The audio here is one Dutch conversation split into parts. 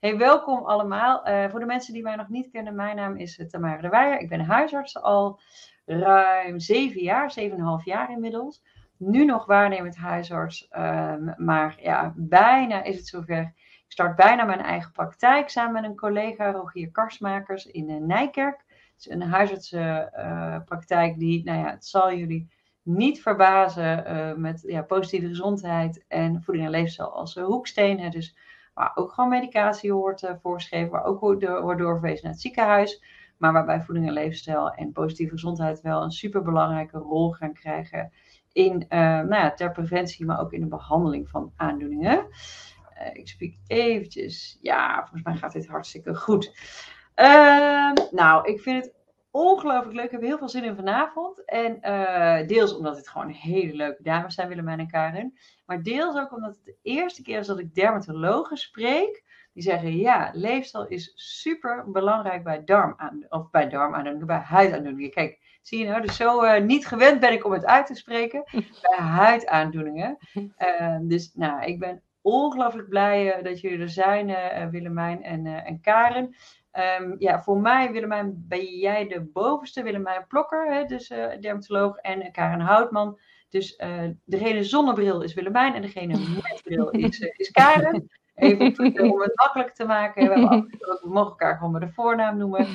Hey, welkom allemaal. Eh, voor de mensen die mij nog niet kennen, mijn naam is uh, Tamara de Weijer. Ik ben huisarts al ruim zeven jaar, zeven en half jaar inmiddels. Nu nog waarnemend huisarts, um, maar ja, bijna is het zover. Ik start bijna mijn eigen praktijk samen met een collega Rogier Karsmakers in uh, Nijkerk. Het is een huisartsenpraktijk die, nou ja, het zal jullie niet verbazen met ja, positieve gezondheid en voeding en leefstijl als hoeksteen. Dus waar ook gewoon medicatie wordt uh, voorgeschreven, waar ook wordt doorverwezen naar het ziekenhuis. Maar waarbij voeding en leefstijl en positieve gezondheid wel een superbelangrijke rol gaan krijgen in, nou ja, ter preventie, maar ook in de behandeling van aandoeningen. ik spreek eventjes, ja, volgens mij gaat dit hartstikke goed. Ehm, nou, ik vind het ongelooflijk leuk. Ik heb heel veel zin in vanavond. En uh, deels omdat het gewoon hele leuke dames zijn, Willemijn en Karen. Maar deels ook omdat het de eerste keer is dat ik dermatologen spreek. Die zeggen, ja, leefstijl is super belangrijk bij darmaandoeningen. Of bij darmaandoeningen, bij huidaandoeningen. Kijk, zie je nou, dus zo uh, niet gewend ben ik om het uit te spreken. bij huidaandoeningen. Uh, dus nou, ik ben ongelooflijk blij dat jullie er zijn, Willemijn en, en Karen. Um, ja, voor mij, Willemijn, ben jij de bovenste. Willemijn Plokker, hè, dus uh, dermatoloog. En Karen Houtman. Dus uh, degene zonder bril is Willemijn. En degene met bril is, is Karen. Even om het makkelijk te maken. We, mogen elkaar gewoon de voornaam noemen.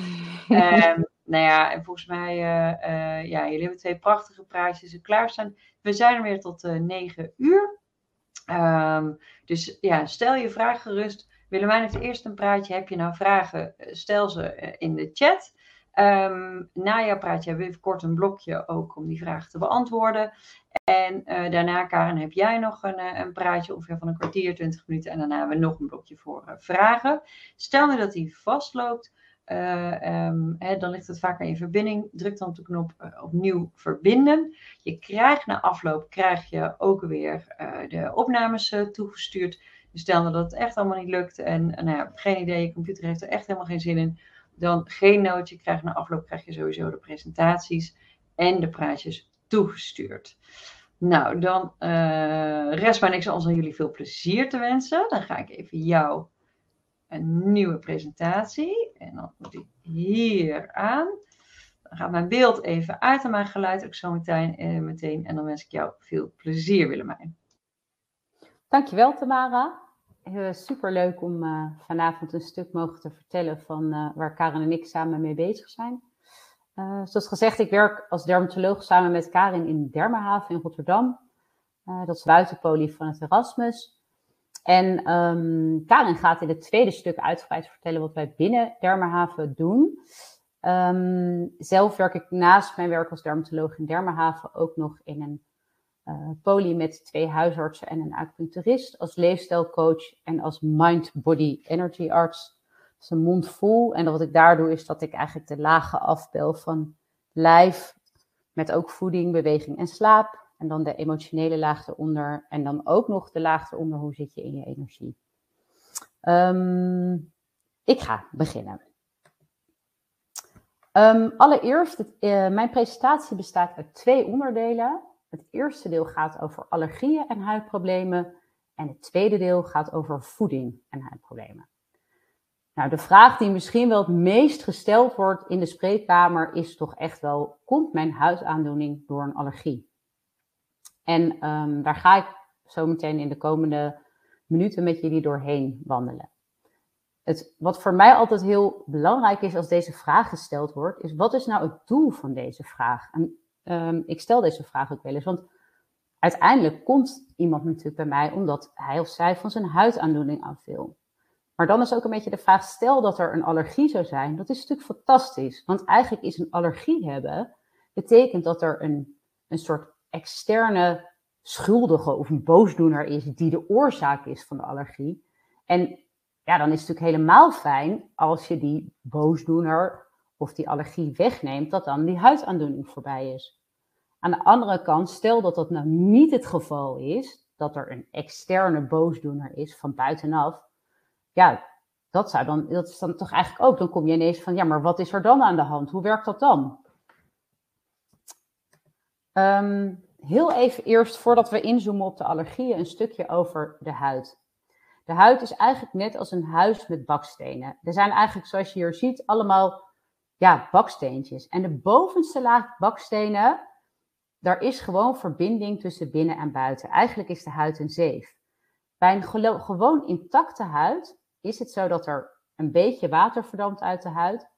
Um, nou ja, en volgens mij, ja, jullie hebben twee prachtige praatjes klaarstaan. We zijn er weer tot negen uur. Um, dus ja, stel je vraag gerust. Willemijn heeft eerst een praatje. Heb je nou vragen? Stel ze in de chat. Um, na jouw praatje hebben we even kort een blokje ook om die vragen te beantwoorden. En uh, daarna, Karen, heb jij nog een, een praatje ongeveer van een kwartier, 20 minuten. En daarna hebben we nog een blokje voor vragen. Stel nu dat die vastloopt. Um, hè, dan ligt het vaker in verbinding. Druk dan op de knop opnieuw verbinden. Je krijgt na afloop krijg je ook weer de opnames toegestuurd. Dus stel nou dat het echt allemaal niet lukt en nou ja, geen idee, je computer heeft er echt helemaal geen zin in, dan geen nootje krijg na afloop krijg je sowieso de presentaties en de praatjes toegestuurd. Nou, dan uh, rest mij niks anders dan jullie veel plezier te wensen. Dan ga ik even jou een nieuwe presentatie en dan moet ik hier aan. Dan gaat mijn beeld even uit en mijn geluid ook zo meteen, uh, meteen. En dan wens ik jou veel plezier, Willemijn. Dankjewel, Tamara. Super leuk om uh, vanavond een stuk mogen te vertellen van uh, waar Karin en ik samen mee bezig zijn. Zoals gezegd, ik werk als dermatoloog samen met Karin in Dermahaven in Rotterdam. dat is buitenpolie van het Erasmus. En um, Karin gaat in het tweede stuk uitgebreid vertellen wat wij binnen Dermahaven doen. Um, zelf werk ik naast mijn werk als dermatoloog in Dermahaven ook nog in een uh, met twee huisartsen en een acupuncturist, als leefstijlcoach en als mind-body energy arts. Dat is een mond vol. En wat ik daar doe, is dat ik eigenlijk de lagen afbel van lijf, met ook voeding, beweging en slaap. En dan de emotionele laag eronder. En dan ook nog de laag eronder, hoe zit je in je energie. Um, ik ga beginnen. Um, allereerst, uh, mijn presentatie bestaat uit twee onderdelen. Het eerste deel gaat over allergieën en huidproblemen. En het tweede deel gaat over voeding en huidproblemen. Nou, de vraag die misschien wel het meest gesteld wordt in de spreekkamer is toch echt wel: komt mijn huidaandoening door een allergie? En um, daar ga ik zo meteen in de komende minuten met jullie doorheen wandelen. Het, wat voor mij altijd heel belangrijk is als deze vraag gesteld wordt, is wat is nou het doel van deze vraag? En um, ik stel deze vraag ook wel eens, want uiteindelijk komt iemand natuurlijk bij mij omdat hij of zij van zijn huidaandoening af wil. Maar dan is ook een beetje de vraag, stel dat er een allergie zou zijn, dat is natuurlijk fantastisch. Want eigenlijk is een allergie hebben, betekent dat er een, een soort externe schuldige of een boosdoener is die de oorzaak is van de allergie. En ja, dan is het natuurlijk helemaal fijn als je die boosdoener of die allergie wegneemt, dat dan die huidaandoening voorbij is. Aan de andere kant, stel dat dat nou niet het geval is, dat er een externe boosdoener is van buitenaf, ja, dat, zou dan, dat is dan toch eigenlijk ook, dan kom je ineens van, ja, maar wat is er dan aan de hand? Hoe werkt dat dan? Um, heel even eerst, voordat we inzoomen op de allergieën, een stukje over de huid. De huid is eigenlijk net als een huis met bakstenen. Er zijn eigenlijk, zoals je hier ziet, allemaal ja, baksteentjes. En de bovenste laag bakstenen, daar is gewoon verbinding tussen binnen en buiten. Eigenlijk is de huid een zeef. Bij een gewoon intacte huid is het zo dat er een beetje water verdampt uit de huid.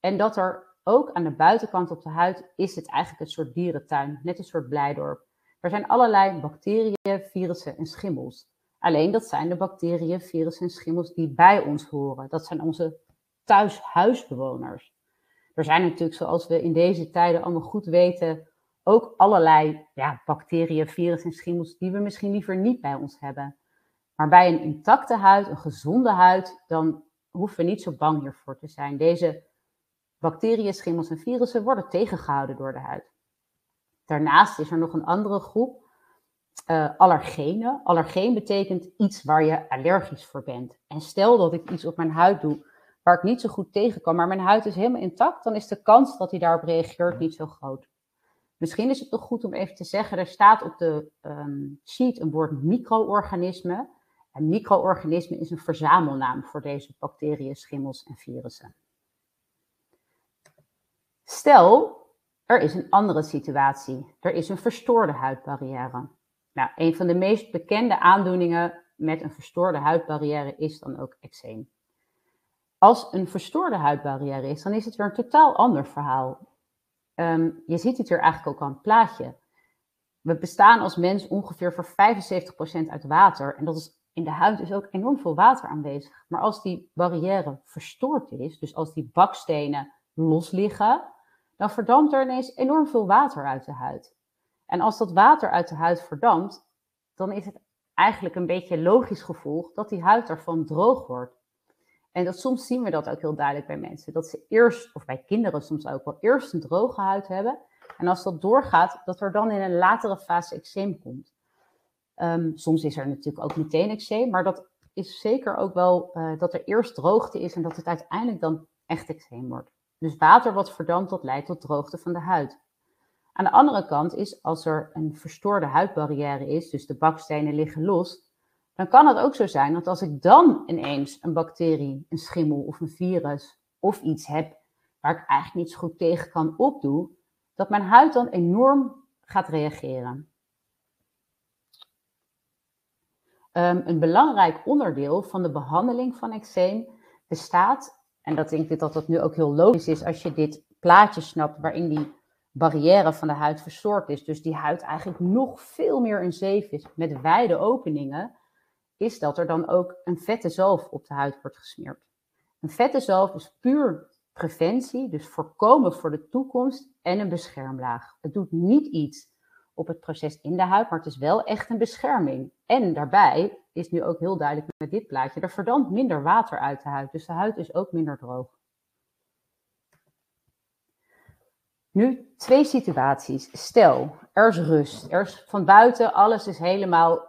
En dat er ook aan de buitenkant op de huid is het eigenlijk een soort dierentuin, net een soort blijdorp. Er zijn allerlei bacteriën, virussen en schimmels. Alleen dat zijn de bacteriën, virussen en schimmels die bij ons horen. Dat zijn onze thuishuisbewoners. Er zijn natuurlijk, zoals we in deze tijden allemaal goed weten, ook allerlei ja, bacteriën, virussen en schimmels die we misschien liever niet bij ons hebben. Maar bij een intacte huid, een gezonde huid, dan hoeven we niet zo bang hiervoor te zijn. Deze bacteriën, schimmels en virussen worden tegengehouden door de huid. Daarnaast is er nog een andere groep, uh, allergenen. Allergeen betekent iets waar je allergisch voor bent. En stel dat ik iets op mijn huid doe waar ik niet zo goed tegen kan, maar mijn huid is helemaal intact, dan is de kans dat hij daarop reageert niet zo groot. Misschien is het toch goed om even te zeggen, er staat op de um, sheet een woord micro-organisme. En micro-organisme is een verzamelnaam voor deze bacteriën, schimmels en virussen. Stel, er is een andere situatie. Er is een verstoorde huidbarrière. Nou, een van de meest bekende aandoeningen met een verstoorde huidbarrière is dan ook eczeem. Als een verstoorde huidbarrière is, dan is het weer een totaal ander verhaal. Ehm, je ziet het hier eigenlijk ook aan het plaatje. We bestaan als mens ongeveer voor 75% uit water. En dat is, in de huid is ook enorm veel water aanwezig. Maar als die barrière verstoord is, dus als die bakstenen los liggen, dan verdampt er ineens enorm veel water uit de huid. En als dat water uit de huid verdampt, dan is het eigenlijk een beetje logisch gevolg dat die huid ervan droog wordt. En dat soms zien we dat ook heel duidelijk bij mensen. Dat ze eerst, of bij kinderen soms ook wel, eerst een droge huid hebben. En als dat doorgaat, dat er dan in een latere fase eczeem komt. Ehm, soms is er natuurlijk ook meteen eczeem, maar dat is zeker ook wel uh, dat er eerst droogte is en dat het uiteindelijk dan echt eczeem wordt. Dus water wat verdampt, dat leidt tot droogte van de huid. Aan de andere kant is als er een verstoorde huidbarrière is, dus de bakstenen liggen los, dan kan het ook zo zijn dat als ik dan ineens een bacterie, een schimmel of een virus of iets heb waar ik eigenlijk niet zo goed tegen kan opdoen, dat mijn huid dan enorm gaat reageren. Um, een belangrijk onderdeel van de behandeling van eczeem bestaat, en dat denk ik dat dat nu ook heel logisch is als je dit plaatje snapt waarin die barrière van de huid verstoord is, dus die huid eigenlijk nog veel meer een zeef is met wijde openingen, is dat er dan ook een vette zalf op de huid wordt gesmeerd. Een vette zalf is puur preventie, dus voorkomen voor de toekomst en een beschermlaag. Het doet niet iets op het proces in de huid, maar het is wel echt een bescherming. En daarbij is nu ook heel duidelijk met dit plaatje, er verdampt minder water uit de huid, dus de huid is ook minder droog. Nu twee situaties. Stel, er is rust. Er is van buiten, alles is helemaal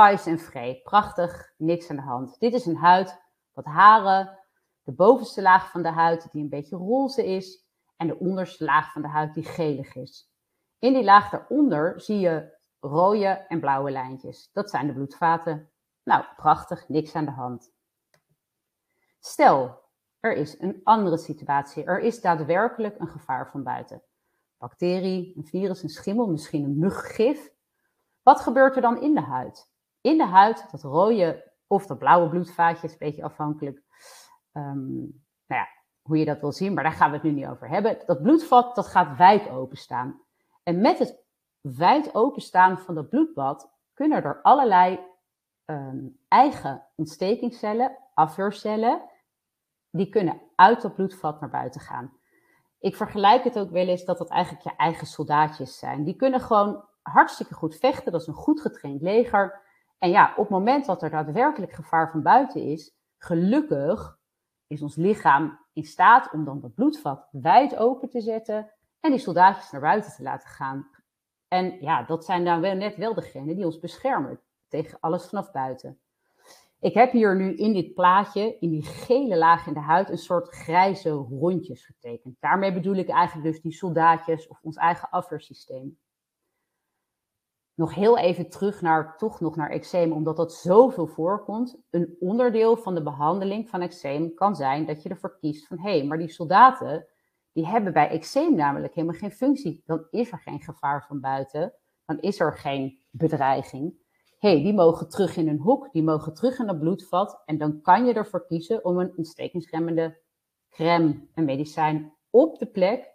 pais en vrij. Prachtig, niks aan de hand. Dit is een huid, wat haren, de bovenste laag van de huid die een beetje roze is en de onderste laag van de huid die gelig is. In die laag daaronder zie je rode en blauwe lijntjes. Dat zijn de bloedvaten. Nou, prachtig, niks aan de hand. Stel, er is een andere situatie. Er is daadwerkelijk een gevaar van buiten. Bacterie, een virus, een schimmel, misschien een muggif. Wat gebeurt er dan in de huid? In de huid, dat rode of dat blauwe bloedvaatje, is een beetje afhankelijk um, nou ja, hoe je dat wil zien, maar daar gaan we het nu niet over hebben. Dat bloedvat dat gaat wijd openstaan. En met het wijd openstaan van dat bloedbad kunnen er allerlei um, eigen ontstekingscellen, afweercellen, die kunnen uit dat bloedvat naar buiten gaan. Ik vergelijk het ook wel eens dat dat eigenlijk je eigen soldaatjes zijn. Die kunnen gewoon hartstikke goed vechten, dat is een goed getraind leger. En ja, op het moment dat er daadwerkelijk gevaar van buiten is, gelukkig is ons lichaam in staat om dan dat bloedvat wijd open te zetten en die soldaatjes naar buiten te laten gaan. En ja, dat zijn dan wel net wel degenen die ons beschermen tegen alles vanaf buiten. Ik heb hier nu in dit plaatje, in die gele laag in de huid, een soort grijze rondjes getekend. Daarmee bedoel ik eigenlijk dus die soldaatjes of ons eigen afweersysteem. Nog heel even terug naar, toch nog naar eczeem, omdat dat zoveel voorkomt. Een onderdeel van de behandeling van eczeem kan zijn dat je ervoor kiest van, hé, hey, maar die soldaten, die hebben bij eczeem namelijk helemaal geen functie. Dan is er geen gevaar van buiten, dan is er geen bedreiging. Hé, hey, die mogen terug in een hoek, die mogen terug in het bloedvat en dan kan je ervoor kiezen om een ontstekingsremmende crème, een medicijn op de plek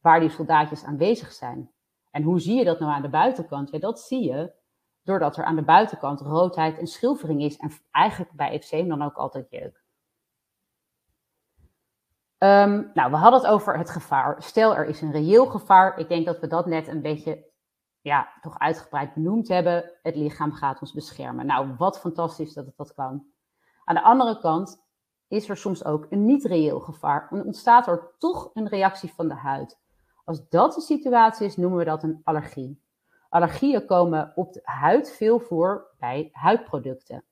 waar die soldaatjes aanwezig zijn. En hoe zie je dat nou aan de buitenkant? Ja, dat zie je doordat er aan de buitenkant roodheid en schilfering is. En eigenlijk bij eczeem dan ook altijd jeuk. Ehm, nou, we hadden het over het gevaar. Stel, er is een reëel gevaar. Ik denk dat we dat net een beetje, ja, toch uitgebreid benoemd hebben. Het lichaam gaat ons beschermen. Nou, wat fantastisch dat het dat kan. Aan de andere kant is er soms ook een niet reëel gevaar. En ontstaat er toch een reactie van de huid. Als dat de situatie is, noemen we dat een allergie. Allergieën komen op de huid veel voor bij huidproducten.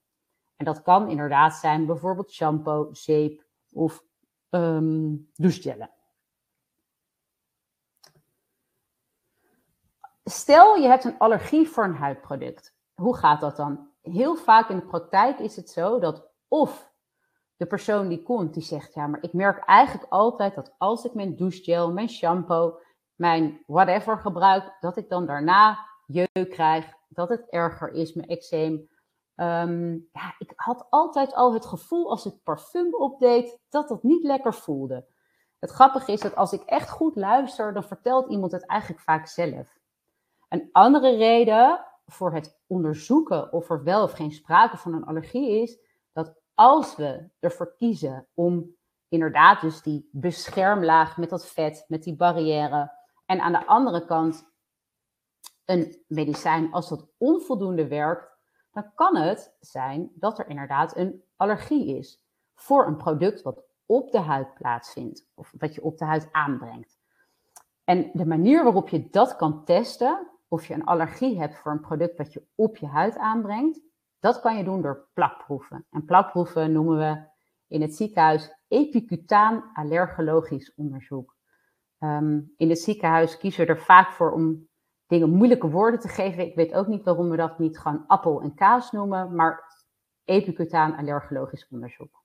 En dat kan inderdaad zijn bijvoorbeeld shampoo, zeep of um. Stel je hebt een allergie voor een huidproduct. Hoe gaat dat dan? Heel vaak in de praktijk is het zo dat of de persoon die komt, die zegt, ja, maar ik merk eigenlijk altijd dat als ik mijn douchegel, mijn shampoo, mijn whatever gebruik, dat ik dan daarna jeuk krijg, dat het erger is, mijn eczeem. Um, ja, ik had altijd al het gevoel als ik parfum opdeed, dat dat niet lekker voelde. Het grappige is dat als ik echt goed luister, dan vertelt iemand het eigenlijk vaak zelf. Een andere reden voor het onderzoeken of er wel of geen sprake van een allergie is, dat als we ervoor kiezen om inderdaad dus die beschermlaag met dat vet, met die barrière, en aan de andere kant een medicijn, als dat onvoldoende werkt, dan kan het zijn dat er inderdaad een allergie is voor een product wat op de huid plaatsvindt of wat je op de huid aanbrengt. En de manier waarop je dat kan testen, of je een allergie hebt voor een product wat je op je huid aanbrengt, dat kan je doen door plakproeven. En plakproeven noemen we in het ziekenhuis epicutaan allergologisch onderzoek. Ehm, in het ziekenhuis kiezen we er vaak voor om dingen moeilijke woorden te geven. Ik weet ook niet waarom we dat niet gewoon appel en kaas noemen, maar epicutaan allergologisch onderzoek.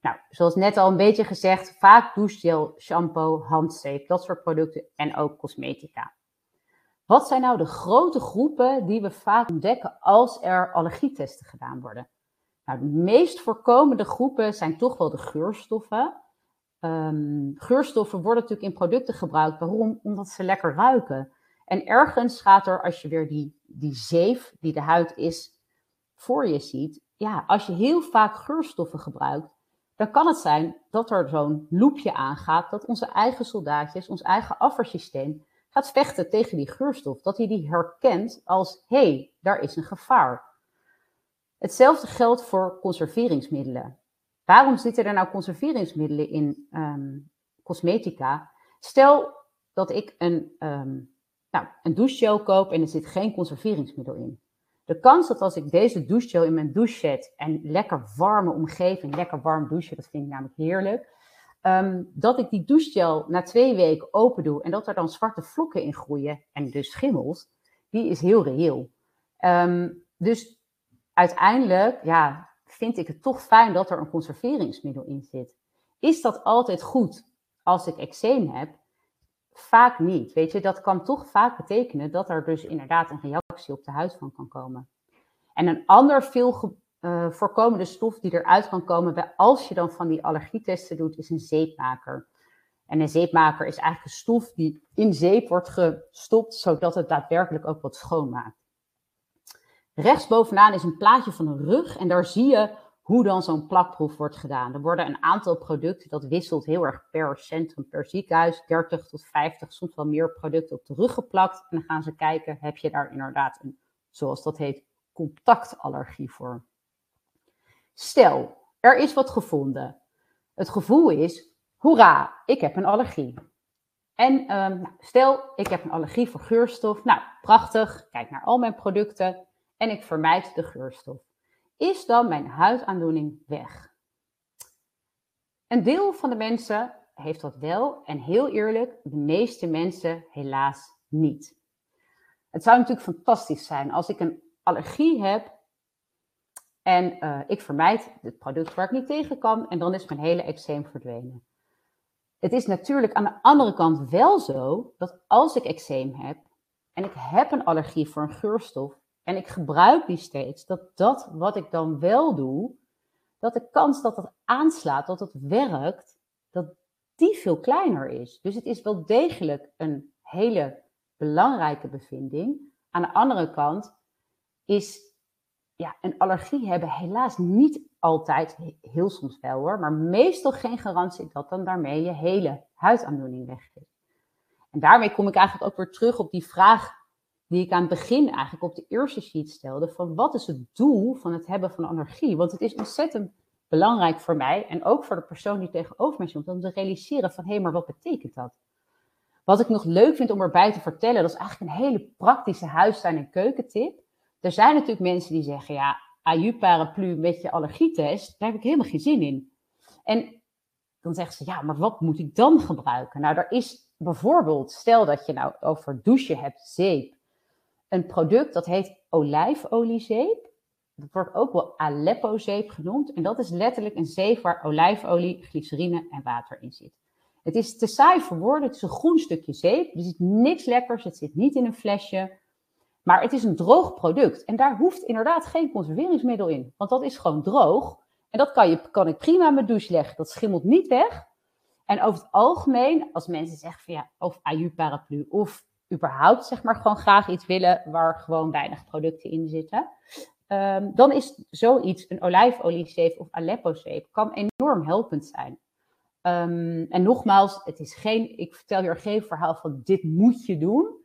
Nou, zoals net al een beetje gezegd, vaak douchegel, shampoo, handzeep, dat soort producten en ook cosmetica. Wat zijn nou de grote groepen die we vaak ontdekken als er allergietesten gedaan worden? Nou, de meest voorkomende groepen zijn toch wel de geurstoffen. Um, geurstoffen worden natuurlijk in producten gebruikt. Waarom? Omdat ze lekker ruiken. En ergens gaat er, als je weer die, die zeef die de huid is voor je ziet, ja, als je heel vaak geurstoffen gebruikt, dan kan het zijn dat er zo'n loepje aangaat, dat onze eigen soldaatjes, ons eigen afweersysteem gaat vechten tegen die geurstof. Dat hij die herkent als, hé, hey, daar is een gevaar. Hetzelfde geldt voor conserveringsmiddelen. Waarom zitten er nou conserveringsmiddelen in um, cosmetica? Stel dat ik een, um, nou, een douchegel koop en er zit geen conserveringsmiddel in. De kans dat als ik deze douchegel in mijn douche zet en lekker warme omgeving, lekker warm douchen, dat vind ik namelijk heerlijk, um, dat ik die douchegel na twee weken open doe en dat er dan zwarte vlokken in groeien en dus schimmels, die is heel reëel. Dus uiteindelijk, ja, vind ik het toch fijn dat er een conserveringsmiddel in zit. Is dat altijd goed als ik eczeem heb? Vaak niet. Weet je, dat kan toch vaak betekenen dat er dus inderdaad een reactie op de huid van kan komen. En een ander veel uh, voorkomende stof die eruit kan komen bij, als je dan van die allergietesten doet, is een zeepmaker. En een zeepmaker is eigenlijk een stof die in zeep wordt gestopt, zodat het daadwerkelijk ook wat schoonmaakt. Rechtsbovenaan is een plaatje van een rug en daar zie je hoe dan zo'n plakproef wordt gedaan. Er worden een aantal producten, dat wisselt heel erg per centrum, per ziekenhuis, 30 tot 50, soms wel meer producten op de rug geplakt. En dan gaan ze kijken, heb je daar inderdaad een, zoals dat heet, contactallergie voor. Stel, er is wat gevonden. Het gevoel is, hoera, ik heb een allergie. En um, stel, ik heb een allergie voor geurstof. Nou, prachtig. Kijk naar al mijn producten en ik vermijd de geurstof. Is dan mijn huidaandoening weg? Een deel van de mensen heeft dat wel en heel eerlijk, de meeste mensen helaas niet. Het zou natuurlijk fantastisch zijn als ik een allergie heb en uh, ik vermijd het product waar ik niet tegen kan en dan is mijn hele eczeem verdwenen. Het is natuurlijk aan de andere kant wel zo dat als ik eczeem heb en ik heb een allergie voor een geurstof en ik gebruik die steeds, dat dat wat ik dan wel doe, dat de kans dat het aanslaat, dat het werkt, dat die veel kleiner is. Dus het is wel degelijk een hele belangrijke bevinding. Aan de andere kant is ja, een allergie hebben helaas niet altijd, heel soms wel hoor, maar meestal geen garantie dat dan daarmee je hele huidaandoening weg is. En daarmee kom ik eigenlijk ook weer terug op die vraag die ik aan het begin eigenlijk op de eerste sheet stelde, van wat is het doel van het hebben van allergie? Want het is ontzettend belangrijk voor mij en ook voor de persoon die tegenover mij stond, om te realiseren van hé, hey, maar wat betekent dat? Wat ik nog leuk vind om erbij te vertellen, dat is eigenlijk een hele praktische huistuin- en keukentip. Er zijn natuurlijk mensen die zeggen, ja, AU paraplu met je allergietest, daar heb ik helemaal geen zin in. En dan zeggen ze, ja, maar wat moet ik dan gebruiken? Nou, er is bijvoorbeeld, stel dat je nou over douchen hebt, zeep, een product dat heet olijfoliezeep. Dat wordt ook wel Aleppo-zeep genoemd. En dat is letterlijk een zeep waar olijfolie, glycerine en water in zit. Het is te saai voor woorden. Het is een groen stukje zeep. Er zit niks lekkers. Het zit niet in een flesje. Maar het is een droog product. En daar hoeft inderdaad geen conserveringsmiddel in. Want dat is gewoon droog. En dat kan, je, kan ik prima in mijn douche leggen. Dat schimmelt niet weg. En over het algemeen, als mensen zeggen van ja, of AU paraplu of überhaupt zeg maar gewoon graag iets willen waar gewoon weinig producten in zitten. Um, dan is zoiets, een olijfoliezeep of Aleppo-zeep, kan enorm helpend zijn. Um, en nogmaals, het is geen, ik vertel hier geen verhaal van dit moet je doen.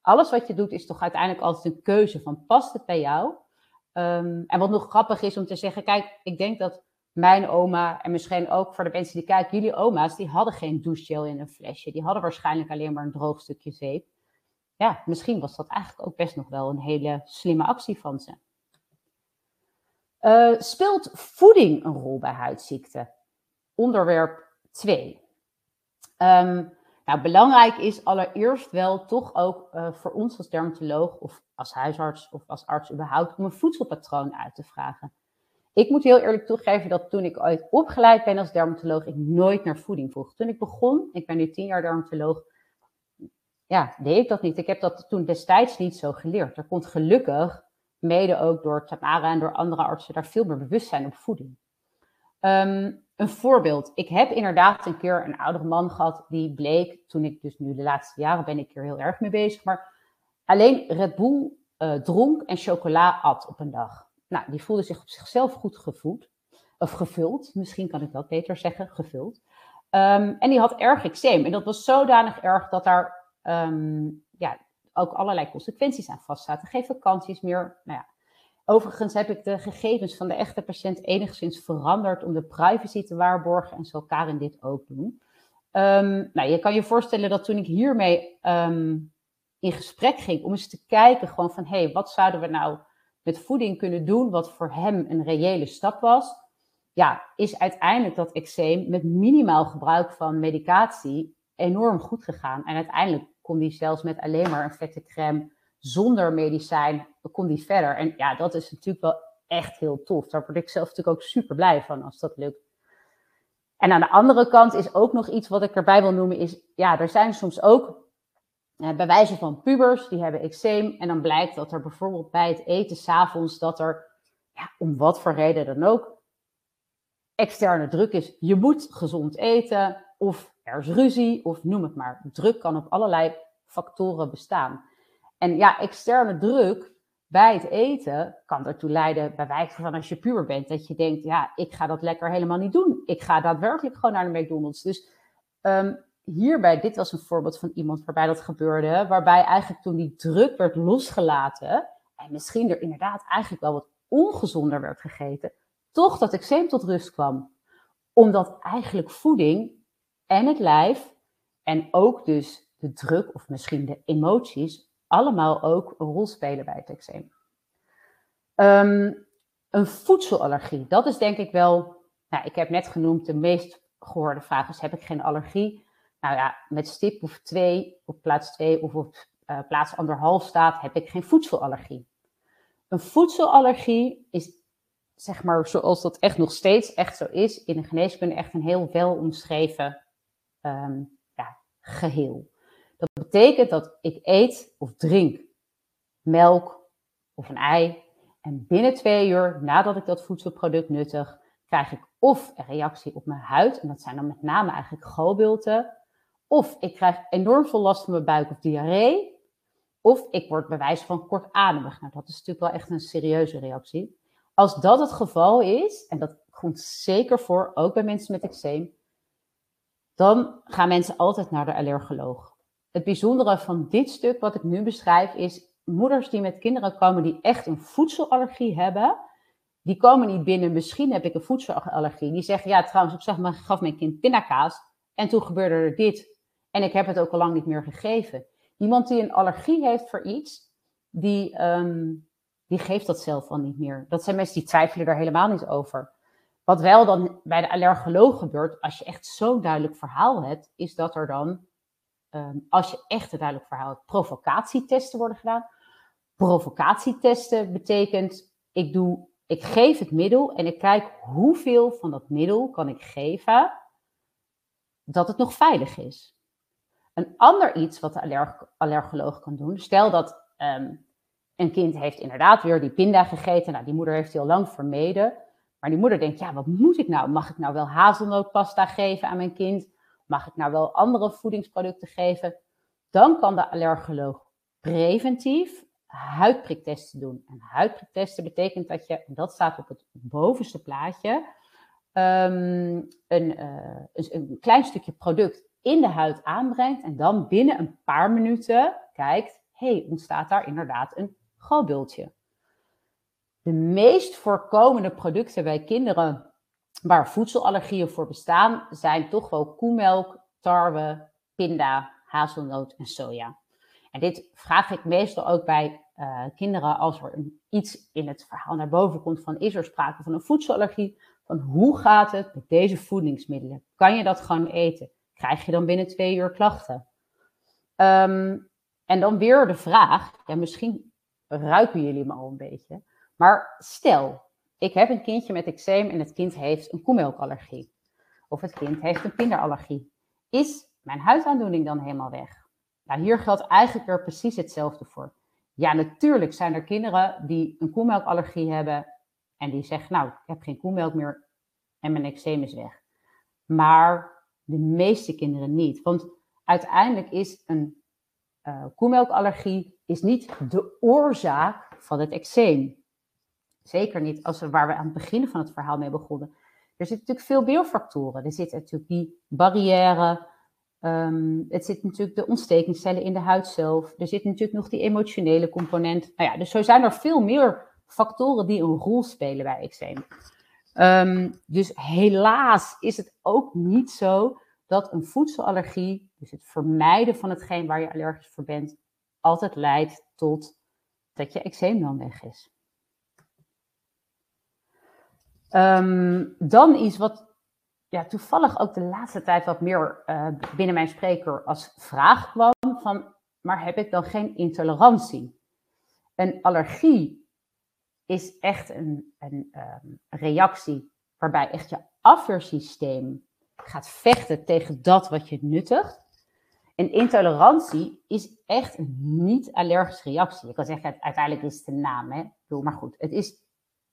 Alles wat je doet is toch uiteindelijk altijd een keuze van past het bij jou? Um, en wat nog grappig is om te zeggen, kijk, ik denk dat mijn oma en misschien ook voor de mensen die kijken, jullie oma's, die hadden geen douchegel in een flesje. Die hadden waarschijnlijk alleen maar een droog stukje zeep ja, misschien was dat eigenlijk ook best nog wel een hele slimme actie van ze. Uh, speelt voeding een rol bij huidziekten? Onderwerp 2. Um, ehm, nou, belangrijk is allereerst wel toch ook uh, voor ons als dermatoloog of als huisarts of als arts überhaupt om een voedselpatroon uit te vragen. Ik moet heel eerlijk toegeven dat toen ik ooit opgeleid ben als dermatoloog, ik nooit naar voeding vroeg. Toen ik begon, ik ben nu tien jaar dermatoloog, ja, deed ik dat niet. Ik heb dat toen destijds niet zo geleerd. Er komt gelukkig, mede ook door Tamara en door andere artsen, daar veel meer bewustzijn op voeding. Ehm, een voorbeeld. Ik heb inderdaad een keer een oudere man gehad die bleek, toen ik dus nu de laatste jaren ben ik er heel erg mee bezig, maar alleen Red Bull uh, dronk en chocola at op een dag. Nou, die voelde zich op zichzelf goed gevoed, of gevuld, misschien kan ik dat beter zeggen, gevuld. Um, en die had erg eczeem. En dat was zodanig erg dat daar um, ja, ook allerlei consequenties aan vastzaten. Geen vakanties meer. Nou ja. Overigens heb ik de gegevens van de echte patiënt enigszins veranderd om de privacy te waarborgen en zal Karin dit ook doen. Um, nou, je kan je voorstellen dat toen ik hiermee um, in gesprek ging om eens te kijken gewoon van hé, hey, wat zouden we nou met voeding kunnen doen wat voor hem een reële stap was, ja, is uiteindelijk dat eczeem met minimaal gebruik van medicatie enorm goed gegaan. En uiteindelijk kon die zelfs met alleen maar een vette crème zonder medicijn, kon die verder. En ja, dat is natuurlijk wel echt heel tof. Daar word ik zelf natuurlijk ook super blij van als dat lukt. En aan de andere kant is ook nog iets wat ik erbij wil noemen, is ja, er zijn soms ook eh, bij wijze van pubers, die hebben eczeem. En dan blijkt dat er bijvoorbeeld bij het eten s'avonds, dat er, ja, om wat voor reden dan ook, externe druk is. Je moet gezond eten of er is ruzie of noem het maar. Druk kan op allerlei factoren bestaan. En ja, externe druk bij het eten kan ertoe leiden, bij wijze van als je puur bent, dat je denkt, ja, ik ga dat lekker helemaal niet doen. Ik ga daadwerkelijk gewoon naar de McDonald's. Dus um, hierbij, dit was een voorbeeld van iemand waarbij dat gebeurde, waarbij eigenlijk toen die druk werd losgelaten, en misschien er inderdaad eigenlijk wel wat ongezonder werd gegeten, toch dat eczeem tot rust kwam. Omdat eigenlijk voeding en het lijf en ook dus de druk of misschien de emoties allemaal ook een rol spelen bij het eczeem. Um, een voedselallergie, dat is denk ik wel, nou, ik heb net genoemd, de meest gehoorde vraag is, heb ik geen allergie? Nou ja, met stip of twee, op plaats twee of op uh, plaats anderhalf staat, heb ik geen voedselallergie. Een voedselallergie is, zeg maar, zoals dat echt nog steeds echt zo is, in de geneeskunde echt een heel wel omschreven ehm, ja, geheel. Dat betekent dat ik eet of drink melk of een ei. En binnen twee uur nadat ik dat voedselproduct nuttig, krijg ik of een reactie op mijn huid. En dat zijn dan met name eigenlijk galbulten. Of ik krijg enorm veel last van mijn buik of diarree. Of ik word bewijs van kortademig. Nou, dat is natuurlijk wel echt een serieuze reactie. Als dat het geval is, en dat komt zeker voor, ook bij mensen met eczeem, dan gaan mensen altijd naar de allergoloog. Het bijzondere van dit stuk wat ik nu beschrijf is, moeders die met kinderen komen die echt een voedselallergie hebben, die komen niet binnen, misschien heb ik een voedselallergie. Die zeggen, ja trouwens, ik maar, gaf mijn kind pindakaas en toen gebeurde er dit. En ik heb het ook al lang niet meer gegeven. Iemand die een allergie heeft voor iets, die, ehm, die geeft dat zelf al niet meer. Dat zijn mensen die twijfelen er helemaal niet over. Wat wel dan bij de allergoloog gebeurt, als je echt zo'n duidelijk verhaal hebt, is dat er dan, ehm, als je echt een duidelijk verhaal hebt, provocatietesten worden gedaan. Provocatietesten betekent, ik, doe, ik geef het middel en ik kijk hoeveel van dat middel kan ik geven dat het nog veilig is. Een ander iets wat de allerg allergoloog kan doen, stel dat ehm, een kind heeft inderdaad weer die pinda gegeten, nou die moeder heeft die al lang vermeden, maar die moeder denkt, ja wat moet ik nou? Mag ik nou wel hazelnootpasta geven aan mijn kind? Mag ik nou wel andere voedingsproducten geven? Dan kan de allergoloog preventief huidpriktesten doen. En huidpriktesten betekent dat je, en dat staat op het bovenste plaatje, um, een, uh, een, klein stukje product in de huid aanbrengt en dan binnen een paar minuten kijkt, hey, ontstaat daar inderdaad een galbultje. De meest voorkomende producten bij kinderen waar voedselallergieën voor bestaan, zijn toch wel koemelk, tarwe, pinda, hazelnoot en soja. En dit vraag ik meestal ook bij uh, kinderen als er iets in het verhaal naar boven komt van is er sprake van een voedselallergie, van hoe gaat het met deze voedingsmiddelen? Kan je dat gewoon eten? Krijg je dan binnen twee uur klachten? Um, en dan weer de vraag, ja, misschien ruiken jullie me al een beetje, maar stel, ik heb een kindje met eczeem en het kind heeft een koemelkallergie. Of het kind heeft een pinderallergie. Is mijn huidaandoening dan helemaal weg? Nou, hier geldt eigenlijk er precies hetzelfde voor. Ja, natuurlijk zijn er kinderen die een koemelkallergie hebben en die zeggen, nou, ik heb geen koemelk meer en mijn eczeem is weg. Maar de meeste kinderen niet. Want uiteindelijk is een uh, koemelkallergie is niet de oorzaak van het eczeem. Zeker niet als we, waar we aan het begin van het verhaal mee begonnen. Er zitten natuurlijk veel meer factoren. Er zit natuurlijk die barrière, Um, het zit natuurlijk de ontstekingscellen in de huid zelf. Er zit natuurlijk nog die emotionele component. Nou ja, dus zo zijn er veel meer factoren die een rol spelen bij eczeem. Um, dus helaas is het ook niet zo dat een voedselallergie, dus het vermijden van hetgeen waar je allergisch voor bent, altijd leidt tot dat je eczeem dan weg is. Um, dan iets wat ja, toevallig ook de laatste tijd wat meer uh, binnen mijn spreker als vraag kwam van, maar heb ik dan geen intolerantie? Een allergie is echt een, een um, reactie waarbij echt je afweersysteem gaat vechten tegen dat wat je nuttigt. En intolerantie is echt een niet-allergische reactie. Je kan zeggen, uiteindelijk is het een naam, hè? maar goed, het is,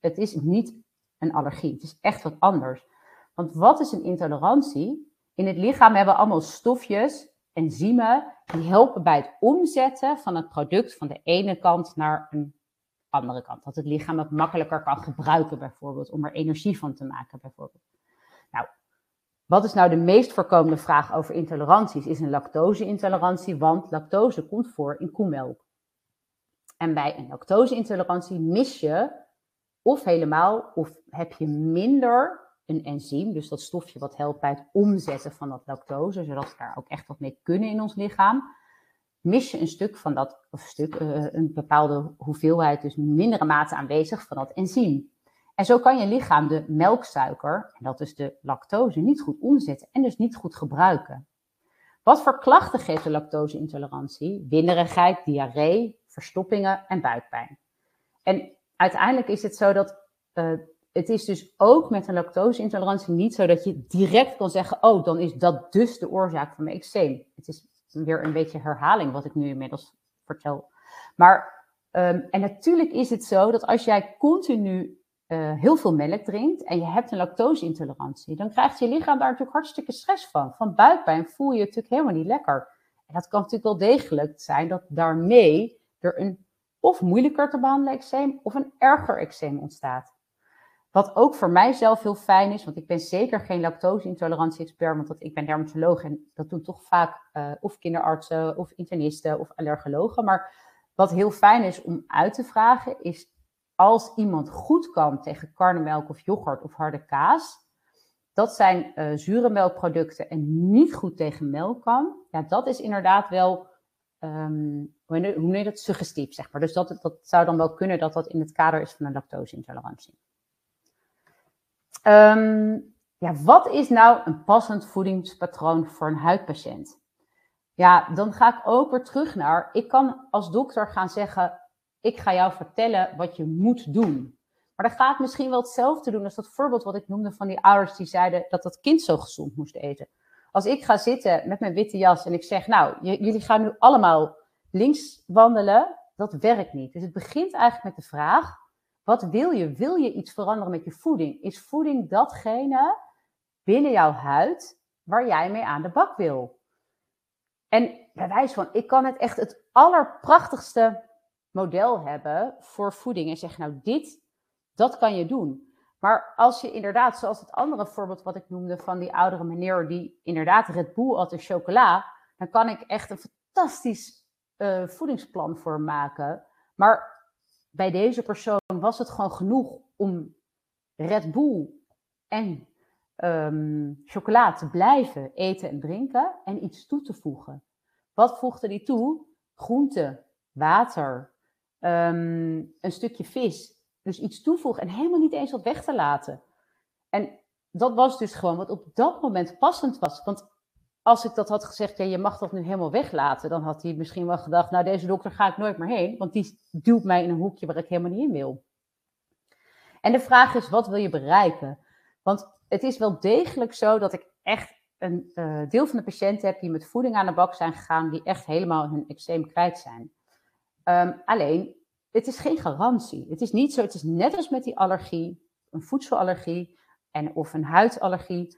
het is niet een allergie. Het is echt wat anders. Want wat is een intolerantie? In het lichaam hebben we allemaal stofjes, enzymen, die helpen bij het omzetten van het product van de ene kant naar een andere kant. Dat het lichaam het makkelijker kan gebruiken, bijvoorbeeld, om er energie van te maken, bijvoorbeeld. Nou, wat is nou de meest voorkomende vraag over intoleranties? Is een lactose-intolerantie, want lactose komt voor in koemelk. En bij een lactose-intolerantie mis je of helemaal of heb je minder een enzym, dus dat stofje wat helpt bij het omzetten van dat lactose, zodat we daar ook echt wat mee kunnen in ons lichaam, mis je een stuk van dat, of stuk, uh, een bepaalde hoeveelheid, dus mindere mate aanwezig van dat enzym. En zo kan je lichaam de melksuiker, en dat is de lactose, niet goed omzetten en dus niet goed gebruiken. Wat voor klachten geeft de lactose-intolerantie? Winderigheid, diarree, verstoppingen en buikpijn. En uiteindelijk is het zo dat uh, het is dus ook met een lactose-intolerantie niet zo dat je direct kan zeggen: Oh, dan is dat dus de oorzaak van mijn eczeem. Het is weer een beetje herhaling wat ik nu inmiddels vertel. Maar, um, en natuurlijk is het zo dat als jij continu uh, heel veel melk drinkt en je hebt een lactose-intolerantie, dan krijgt je lichaam daar natuurlijk hartstikke stress van. Van buikpijn voel je je natuurlijk helemaal niet lekker. En dat kan natuurlijk wel degelijk zijn dat daarmee er een of moeilijker te behandelen eczeem of een erger eczeem ontstaat. Wat ook voor mijzelf heel fijn is, want ik ben zeker geen lactose-intolerantie-expert, want ik ben dermatoloog en dat doen toch vaak uh, of kinderartsen of internisten of allergologen. Maar wat heel fijn is om uit te vragen, is als iemand goed kan tegen karnemelk of yoghurt of harde kaas, dat zijn uh, zure melkproducten en niet goed tegen melk kan, ja, dat is inderdaad wel, um, hoe noem je dat, suggestief, zeg maar. Dus dat, dat zou dan wel kunnen dat dat in het kader is van een lactose-intolerantie. Um, ja, wat is nou een passend voedingspatroon voor een huidpatiënt? Ja, dan ga ik ook weer terug naar, ik kan als dokter gaan zeggen, ik ga jou vertellen wat je moet doen. Maar dan ga ik misschien wel hetzelfde doen als dat voorbeeld wat ik noemde van die ouders die zeiden dat dat kind zo gezond moest eten. Als ik ga zitten met mijn witte jas en ik zeg, nou, jullie gaan nu allemaal links wandelen, dat werkt niet. Dus het begint eigenlijk met de vraag, wat wil je? Wil je iets veranderen met je voeding? Is voeding datgene binnen jouw huid waar jij mee aan de bak wil? En bij wijze van, ik kan het echt het allerprachtigste model hebben voor voeding en zeggen, nou dit, dat kan je doen. Maar als je inderdaad, zoals het andere voorbeeld wat ik noemde van die oudere meneer die inderdaad Red Bull had en chocola, dan kan ik echt een fantastisch uh, voedingsplan voor maken. Maar bij deze persoon was het gewoon genoeg om Red Bull en um, chocola te blijven eten en drinken en iets toe te voegen. Wat voegde hij toe? Groente, water, um, een stukje vis. Dus iets toevoegen en helemaal niet eens wat weg te laten. En dat was dus gewoon wat op dat moment passend was. Want als ik dat had gezegd, ja, je mag dat nu helemaal weglaten, dan had hij misschien wel gedacht, nou, deze dokter ga ik nooit meer heen, want die duwt mij in een hoekje waar ik helemaal niet in wil. En de vraag is, wat wil je bereiken? Want het is wel degelijk zo dat ik echt een uh, deel van de patiënten heb die met voeding aan de bak zijn gegaan, die echt helemaal hun eczeem kwijt zijn. Um, alleen, het is geen garantie. Het is niet zo, het is net als met die allergie, een voedselallergie en, of een huidallergie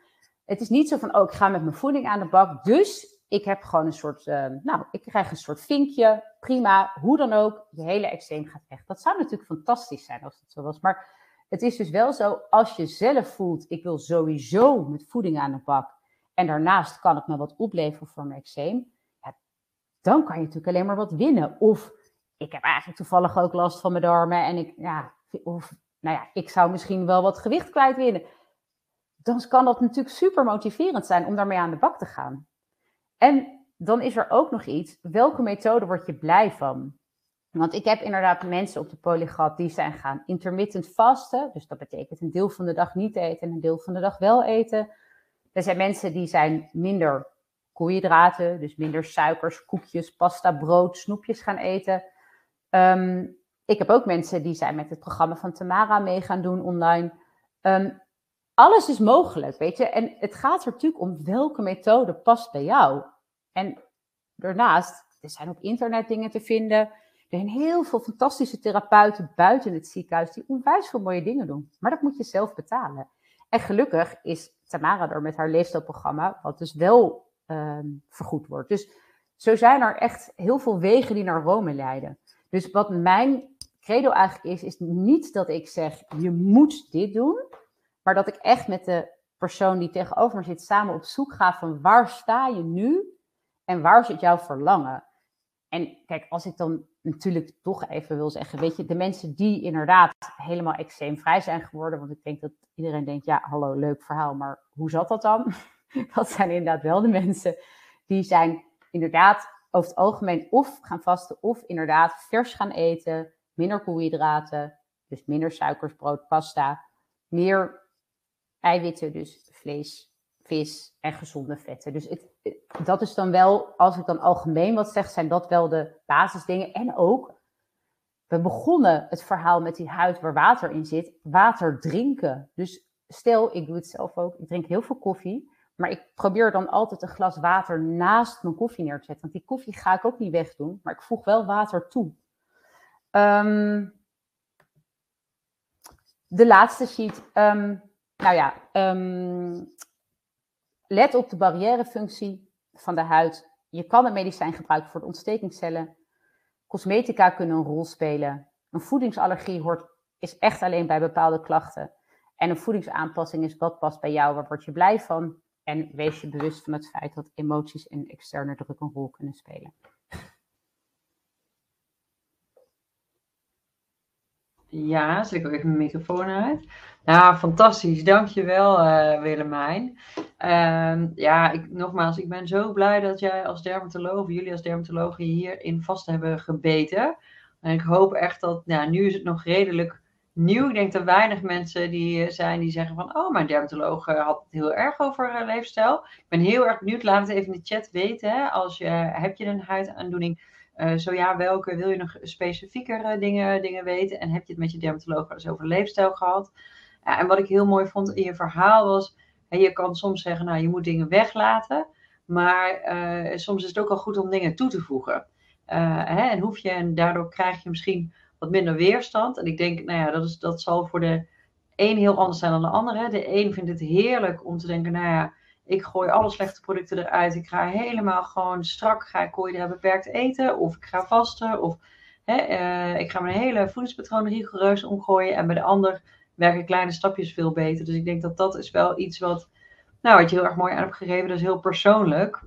het is niet zo van, oh, ik ga met mijn voeding aan de bak, dus ik heb gewoon een soort, uh, nou, ik krijg een soort vinkje, prima, hoe dan ook, je hele eczeem gaat weg. Dat zou natuurlijk fantastisch zijn als dat zo was, maar het is dus wel zo, als je zelf voelt, ik wil sowieso met voeding aan de bak, en daarnaast kan het me wat opleveren voor mijn eczeem, ja, dan kan je natuurlijk alleen maar wat winnen. Of ik heb eigenlijk toevallig ook last van mijn darmen en ik, ja, of, nou ja, ik zou misschien wel wat gewicht kwijt winnen dan kan dat natuurlijk super motiverend zijn om daarmee aan de bak te gaan. En dan is er ook nog iets, welke methode word je blij van? Want ik heb inderdaad mensen op de polygat die zijn gaan intermittent vasten. Dus dat betekent een deel van de dag niet eten en een deel van de dag wel eten. Er zijn mensen die zijn minder koolhydraten, dus minder suikers, koekjes, pasta, brood, snoepjes gaan eten. Um, ik heb ook mensen die zijn met het programma van Tamara mee gaan doen online. Um, alles is mogelijk, weet je. En het gaat er natuurlijk om welke methode past bij jou. En daarnaast, er zijn op internet dingen te vinden. Er zijn heel veel fantastische therapeuten buiten het ziekenhuis die onwijs veel mooie dingen doen. Maar dat moet je zelf betalen. En gelukkig is Tamara er met haar leefstijlprogramma, wat dus wel uh, vergoed wordt. Dus zo zijn er echt heel veel wegen die naar Rome leiden. Dus wat mijn credo eigenlijk is, is niet dat ik zeg, je moet dit doen. Maar dat ik echt met de persoon die tegenover me zit samen op zoek ga van waar sta je nu en waar zit jouw verlangen? En kijk, als ik dan natuurlijk toch even wil zeggen, weet je, de mensen die inderdaad helemaal extreemvrij zijn geworden, want ik denk dat iedereen denkt, ja, hallo, leuk verhaal, maar hoe zat dat dan? dat zijn inderdaad wel de mensen die zijn inderdaad over het algemeen of gaan vasten of inderdaad vers gaan eten, minder koolhydraten, dus minder suikers, brood, pasta, meer eiwitten, dus vlees, vis en gezonde vetten. Dus het, dat is dan wel, als ik dan algemeen wat zeg, zijn dat wel de basisdingen. En ook, we begonnen het verhaal met die huid waar water in zit, water drinken. Dus stel, ik doe het zelf ook, ik drink heel veel koffie, maar ik probeer dan altijd een glas water naast mijn koffie neer te zetten. Want die koffie ga ik ook niet wegdoen, maar ik voeg wel water toe. Ehm, de laatste sheet. Ehm, nou ja, ehm, let op de barrièrefunctie van de huid. Je kan een medicijn gebruiken voor de ontstekingscellen. Cosmetica kunnen een rol spelen. Een voedingsallergie hoort, is echt alleen bij bepaalde klachten. En een voedingsaanpassing is wat past bij jou, waar word je blij van. En wees je bewust van het feit dat emoties en externe druk een rol kunnen spelen. Ja, zet ik ook even mijn microfoon uit. Ja, fantastisch. Dankjewel uh, Willemijn. Uh, ja, ik, nogmaals, ik ben zo blij dat jij als dermatoloog, jullie als dermatologen hierin vast hebben gebeten. En ik hoop echt dat, nou, nu is het nog redelijk nieuw. Ik denk dat weinig mensen die eh, zijn die zeggen van, oh, mijn dermatoloog eh, had het heel erg over leefstijl. Ik ben heel erg benieuwd, laat het even in de chat weten. Hè, als je, heb je een huidaandoening uh, zo ja, welke wil je nog specifieker uh, dingen, dingen weten? En heb je het met je dermatoloog eens over leefstijl gehad? En wat ik heel mooi vond in je verhaal was, hè, je kan soms zeggen, nou je moet dingen weglaten, maar soms is het ook wel goed om dingen toe te voegen. Hè, en hoef je, en daardoor krijg je misschien wat minder weerstand. En ik denk, nou ja, dat, is, dat zal voor de een heel anders zijn dan de ander. De een vindt het heerlijk om te denken, nou ja, ik gooi alle slechte producten eruit. Ik ga helemaal gewoon strak, ga ik koolhydraten beperkt eten. Of ik ga vasten. Of hè, uh, ik ga mijn hele voedingspatroon rigoureus omgooien. En bij de ander werken kleine stapjes veel beter. Dus ik denk dat dat is wel iets wat, nou, wat je heel erg mooi aan hebt gegeven. Dat is heel persoonlijk.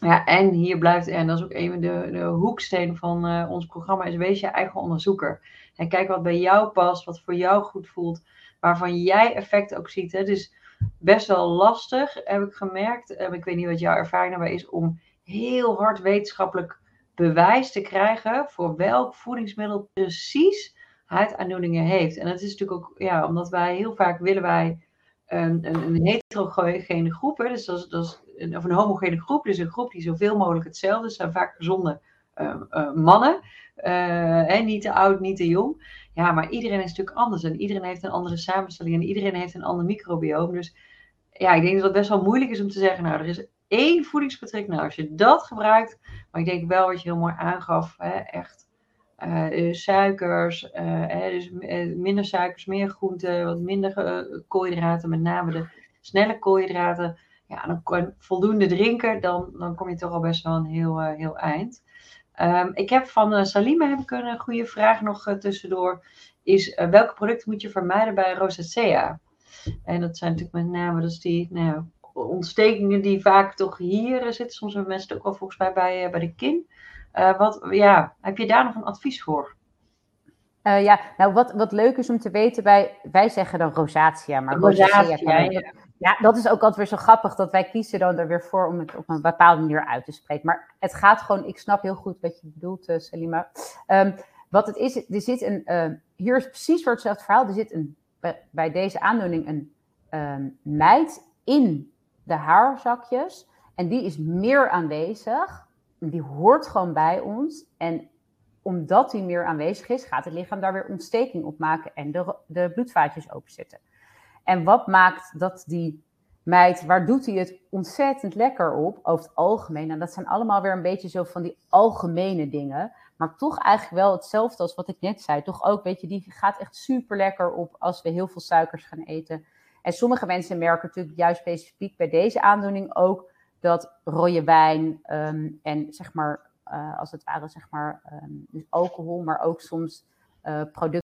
Ja, en hier blijft, en dat is ook een van de, de hoekstenen van uh, ons programma, is wees je eigen onderzoeker. En kijk wat bij jou past, wat voor jou goed voelt, waarvan jij effect ook ziet. Hè. Dus best wel lastig, heb ik gemerkt. Ehm, ik weet niet wat jouw ervaring daarbij is, om heel hard wetenschappelijk bewijs te krijgen voor welk voedingsmiddel precies huidaandoeningen heeft. En dat is natuurlijk ook, ja, omdat wij heel vaak willen wij een, een, een heterogene groep, dus dat dat is of een homogene groep, dus een groep die zoveel mogelijk hetzelfde is, zijn vaak gezonde uh, uh, mannen, uh, niet te oud, niet te jong. Ja, maar iedereen is natuurlijk anders en iedereen heeft een andere samenstelling en iedereen heeft een ander microbioom. Dus ja, ik denk dat het best wel moeilijk is om te zeggen, nou, er is één voedingspatroon. Nou, als je dat gebruikt, maar ik denk wel wat je heel mooi aangaf, hè, echt uh, suikers, uh, dus minder suikers, meer groenten, wat minder koolhydraten, met name de snelle koolhydraten. Ja, dan kan voldoende drinken, dan, dan kom je toch al best wel een heel, heel eind. Um, ik heb van uh, Salima heb ik een goede vraag nog uh, tussendoor. Is uh, welke producten moet je vermijden bij rosacea? En dat zijn natuurlijk met name dus die nou, ontstekingen die vaak toch hier zitten. Soms hebben mensen het ook wel volgens mij bij, bij de kin. wat, ja, heb je daar nog een advies voor? ja, nou wat, wat leuk is om te weten, bij, wij zeggen dan rosacea, maar rosacea, rosacea ja. Ja, dat is ook altijd weer zo grappig dat wij kiezen dan er weer voor om het op een bepaalde manier uit te spreken. Maar het gaat gewoon, ik snap heel goed wat je bedoelt, uh, Salima. Um, wat het is, er zit een, uh, hier is precies voor hetzelfde verhaal, er zit een, bij, deze aandoening een um, mijt in de haarzakjes. En die is meer aanwezig, die hoort gewoon bij ons. En omdat die meer aanwezig is, gaat het lichaam daar weer ontsteking op maken en de, de bloedvaatjes openzetten. En wat maakt dat die meid, waar doet hij het ontzettend lekker op, over het algemeen? En dat zijn allemaal weer een beetje zo van die algemene dingen. Maar toch eigenlijk wel hetzelfde als wat ik net zei. Toch ook, weet je, die gaat echt super lekker op als we heel veel suikers gaan eten. En sommige mensen merken natuurlijk juist specifiek bij deze aandoening ook dat rode wijn um, en zeg maar, uh, als het ware, zeg maar, um, dus alcohol, maar ook soms uh, producten